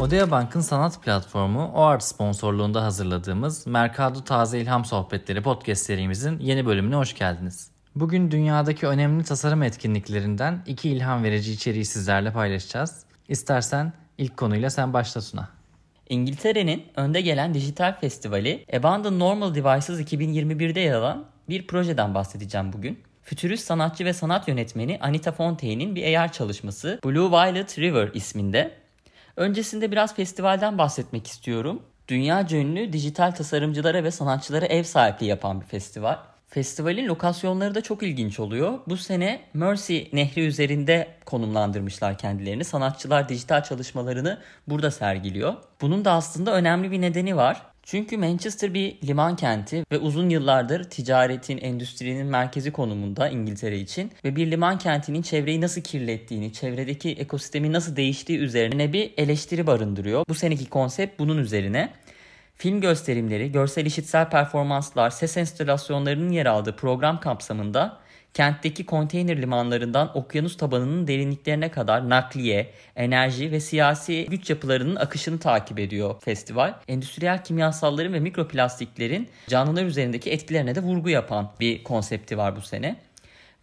Odea Bank'ın sanat platformu OART sponsorluğunda hazırladığımız Mercado Taze İlham Sohbetleri podcast serimizin yeni bölümüne hoş geldiniz. Bugün dünyadaki önemli tasarım etkinliklerinden iki ilham verici içeriği sizlerle paylaşacağız. İstersen ilk konuyla sen başla Suna. İngiltere'nin önde gelen dijital festivali Abandon Normal Devices 2021'de yer alan bir projeden bahsedeceğim bugün. Fütürist sanatçı ve sanat yönetmeni Anita Fontaine'in bir AR çalışması Blue Violet River isminde. Öncesinde biraz festivalden bahsetmek istiyorum. Dünya ünlü dijital tasarımcılara ve sanatçılara ev sahipliği yapan bir festival. Festivalin lokasyonları da çok ilginç oluyor. Bu sene Mersey Nehri üzerinde konumlandırmışlar kendilerini. Sanatçılar dijital çalışmalarını burada sergiliyor. Bunun da aslında önemli bir nedeni var. Çünkü Manchester bir liman kenti ve uzun yıllardır ticaretin, endüstrinin merkezi konumunda İngiltere için ve bir liman kentinin çevreyi nasıl kirlettiğini, çevredeki ekosistemi nasıl değiştiği üzerine bir eleştiri barındırıyor. Bu seneki konsept bunun üzerine. Film gösterimleri, görsel işitsel performanslar, ses enstalasyonlarının yer aldığı program kapsamında kentteki konteyner limanlarından okyanus tabanının derinliklerine kadar nakliye, enerji ve siyasi güç yapılarının akışını takip ediyor festival. Endüstriyel kimyasalların ve mikroplastiklerin canlılar üzerindeki etkilerine de vurgu yapan bir konsepti var bu sene.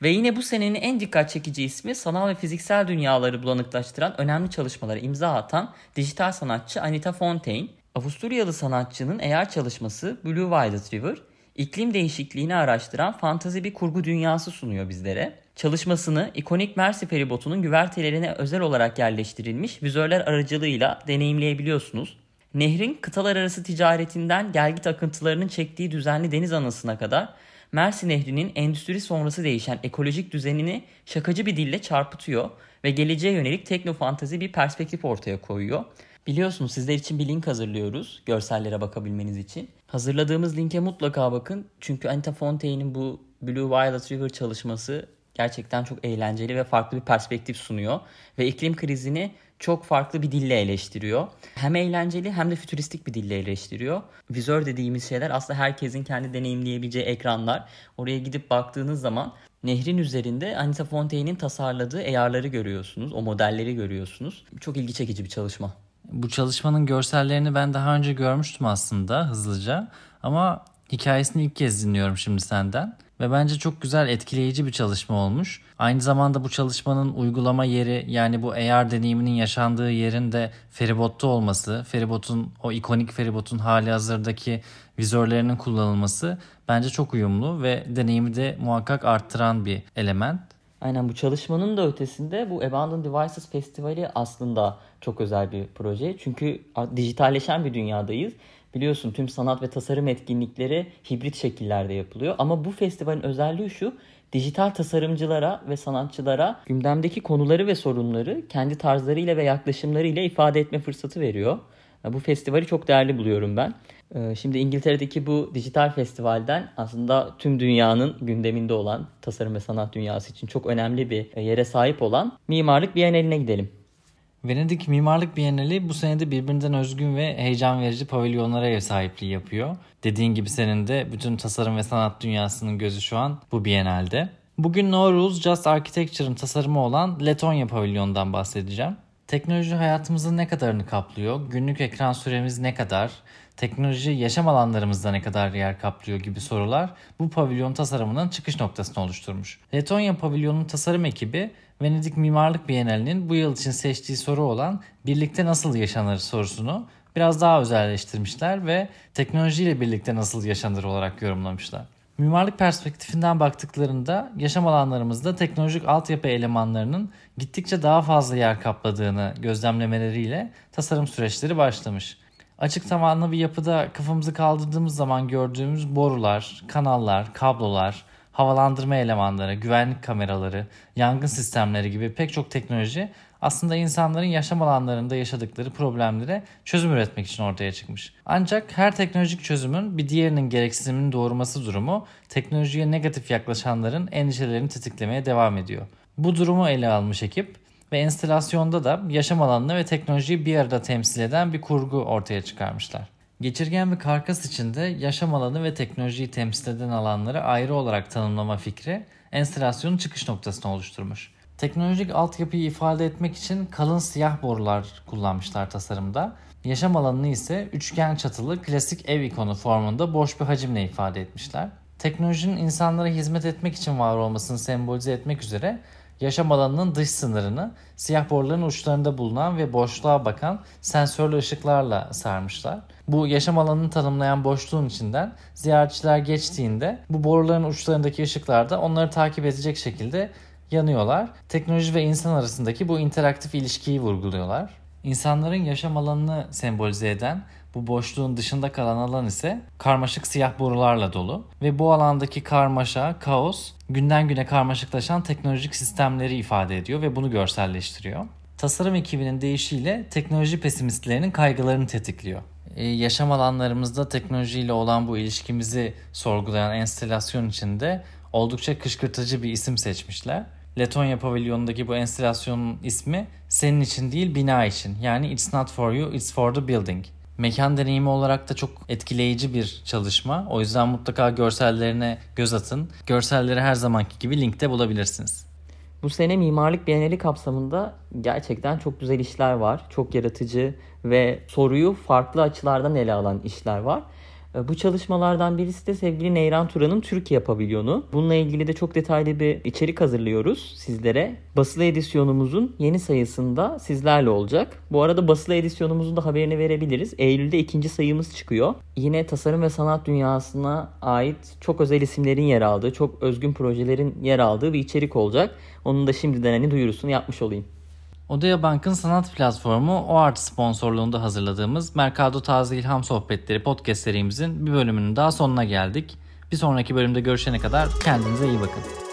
Ve yine bu senenin en dikkat çekici ismi sanal ve fiziksel dünyaları bulanıklaştıran önemli çalışmalara imza atan dijital sanatçı Anita Fontaine. Avusturyalı sanatçının AR çalışması Blue Violet River, iklim değişikliğini araştıran fantazi bir kurgu dünyası sunuyor bizlere. Çalışmasını ikonik Mersi feribotunun güvertelerine özel olarak yerleştirilmiş vizörler aracılığıyla deneyimleyebiliyorsunuz. Nehrin kıtalar arası ticaretinden gelgit akıntılarının çektiği düzenli deniz anasına kadar Mersi Nehri'nin endüstri sonrası değişen ekolojik düzenini şakacı bir dille çarpıtıyor ve geleceğe yönelik teknofantazi bir perspektif ortaya koyuyor. Biliyorsunuz sizler için bir link hazırlıyoruz görsellere bakabilmeniz için. Hazırladığımız linke mutlaka bakın. Çünkü Anita Fontaine'in bu Blue Violet River çalışması gerçekten çok eğlenceli ve farklı bir perspektif sunuyor. Ve iklim krizini çok farklı bir dille eleştiriyor. Hem eğlenceli hem de fütüristik bir dille eleştiriyor. Vizör dediğimiz şeyler aslında herkesin kendi deneyimleyebileceği ekranlar. Oraya gidip baktığınız zaman nehrin üzerinde Anita Fontaine'in tasarladığı AR'ları görüyorsunuz. O modelleri görüyorsunuz. Çok ilgi çekici bir çalışma. Bu çalışmanın görsellerini ben daha önce görmüştüm aslında hızlıca ama hikayesini ilk kez dinliyorum şimdi senden ve bence çok güzel etkileyici bir çalışma olmuş. Aynı zamanda bu çalışmanın uygulama yeri yani bu AR deneyiminin yaşandığı yerin de feribotta olması, feribotun o ikonik feribotun hali hazırdaki vizörlerinin kullanılması bence çok uyumlu ve deneyimi de muhakkak arttıran bir element. Aynen bu çalışmanın da ötesinde bu Abandoned Devices Festivali aslında çok özel bir proje. Çünkü dijitalleşen bir dünyadayız. Biliyorsun tüm sanat ve tasarım etkinlikleri hibrit şekillerde yapılıyor. Ama bu festivalin özelliği şu. Dijital tasarımcılara ve sanatçılara gündemdeki konuları ve sorunları kendi tarzlarıyla ve yaklaşımlarıyla ifade etme fırsatı veriyor. Bu festivali çok değerli buluyorum ben. Ee, şimdi İngiltere'deki bu dijital festivalden aslında tüm dünyanın gündeminde olan tasarım ve sanat dünyası için çok önemli bir yere sahip olan Mimarlık Bienali'ne gidelim. Venedik Mimarlık Bienali bu senede birbirinden özgün ve heyecan verici pavilyonlara ev sahipliği yapıyor. Dediğin gibi senin de bütün tasarım ve sanat dünyasının gözü şu an bu Bienal'de. Bugün No Just Architecture'ın tasarımı olan Letonya pavilyonundan bahsedeceğim. Teknoloji hayatımızın ne kadarını kaplıyor? Günlük ekran süremiz ne kadar? Teknoloji yaşam alanlarımızda ne kadar yer kaplıyor gibi sorular bu pavilyon tasarımının çıkış noktasını oluşturmuş. Letonya pavilyonun tasarım ekibi Venedik Mimarlık Bienalinin bu yıl için seçtiği soru olan birlikte nasıl yaşanır sorusunu biraz daha özelleştirmişler ve teknolojiyle birlikte nasıl yaşanır olarak yorumlamışlar. Mimarlık perspektifinden baktıklarında yaşam alanlarımızda teknolojik altyapı elemanlarının gittikçe daha fazla yer kapladığını gözlemlemeleriyle tasarım süreçleri başlamış. Açık tavanlı bir yapıda kafamızı kaldırdığımız zaman gördüğümüz borular, kanallar, kablolar, havalandırma elemanları, güvenlik kameraları, yangın sistemleri gibi pek çok teknoloji aslında insanların yaşam alanlarında yaşadıkları problemlere çözüm üretmek için ortaya çıkmış. Ancak her teknolojik çözümün bir diğerinin gereksinimini doğurması durumu teknolojiye negatif yaklaşanların endişelerini tetiklemeye devam ediyor. Bu durumu ele almış ekip ve enstalasyonda da yaşam alanını ve teknolojiyi bir arada temsil eden bir kurgu ortaya çıkarmışlar. Geçirgen bir karkas içinde yaşam alanı ve teknolojiyi temsil eden alanları ayrı olarak tanımlama fikri enstalasyonun çıkış noktasını oluşturmuş. Teknolojik altyapıyı ifade etmek için kalın siyah borular kullanmışlar tasarımda. Yaşam alanını ise üçgen çatılı klasik ev ikonu formunda boş bir hacimle ifade etmişler. Teknolojinin insanlara hizmet etmek için var olmasını sembolize etmek üzere yaşam alanının dış sınırını siyah boruların uçlarında bulunan ve boşluğa bakan sensörlü ışıklarla sarmışlar. Bu yaşam alanını tanımlayan boşluğun içinden ziyaretçiler geçtiğinde bu boruların uçlarındaki ışıklar da onları takip edecek şekilde yanıyorlar. Teknoloji ve insan arasındaki bu interaktif ilişkiyi vurguluyorlar. İnsanların yaşam alanını sembolize eden bu boşluğun dışında kalan alan ise karmaşık siyah borularla dolu ve bu alandaki karmaşa, kaos günden güne karmaşıklaşan teknolojik sistemleri ifade ediyor ve bunu görselleştiriyor. Tasarım ekibinin deyişiyle teknoloji pesimistlerinin kaygılarını tetikliyor. Ee, yaşam alanlarımızda teknolojiyle olan bu ilişkimizi sorgulayan enstelasyon içinde oldukça kışkırtıcı bir isim seçmişler. Letonya pavilyonundaki bu enstelasyonun ismi senin için değil bina için. Yani it's not for you, it's for the building. Mekan deneyimi olarak da çok etkileyici bir çalışma. O yüzden mutlaka görsellerine göz atın. Görselleri her zamanki gibi linkte bulabilirsiniz. Bu sene Mimarlık Bienali kapsamında gerçekten çok güzel işler var. Çok yaratıcı ve soruyu farklı açılardan ele alan işler var. E, bu çalışmalardan birisi de sevgili Neyran Turan'ın Türkiye pavilyonu. Bununla ilgili de çok detaylı bir içerik hazırlıyoruz sizlere. Basılı edisyonumuzun yeni sayısında sizlerle olacak. Bu arada basılı edisyonumuzun da haberini verebiliriz. Eylül'de ikinci sayımız çıkıyor. Yine tasarım ve sanat dünyasına ait çok özel isimlerin yer aldığı, çok özgün projelerin yer aldığı bir içerik olacak. Onun da şimdiden hani duyurusunu yapmış olayım. Odea Bank'ın sanat platformu OART sponsorluğunda hazırladığımız Mercado Taze İlham Sohbetleri podcast serimizin bir bölümünün daha sonuna geldik. Bir sonraki bölümde görüşene kadar kendinize iyi bakın.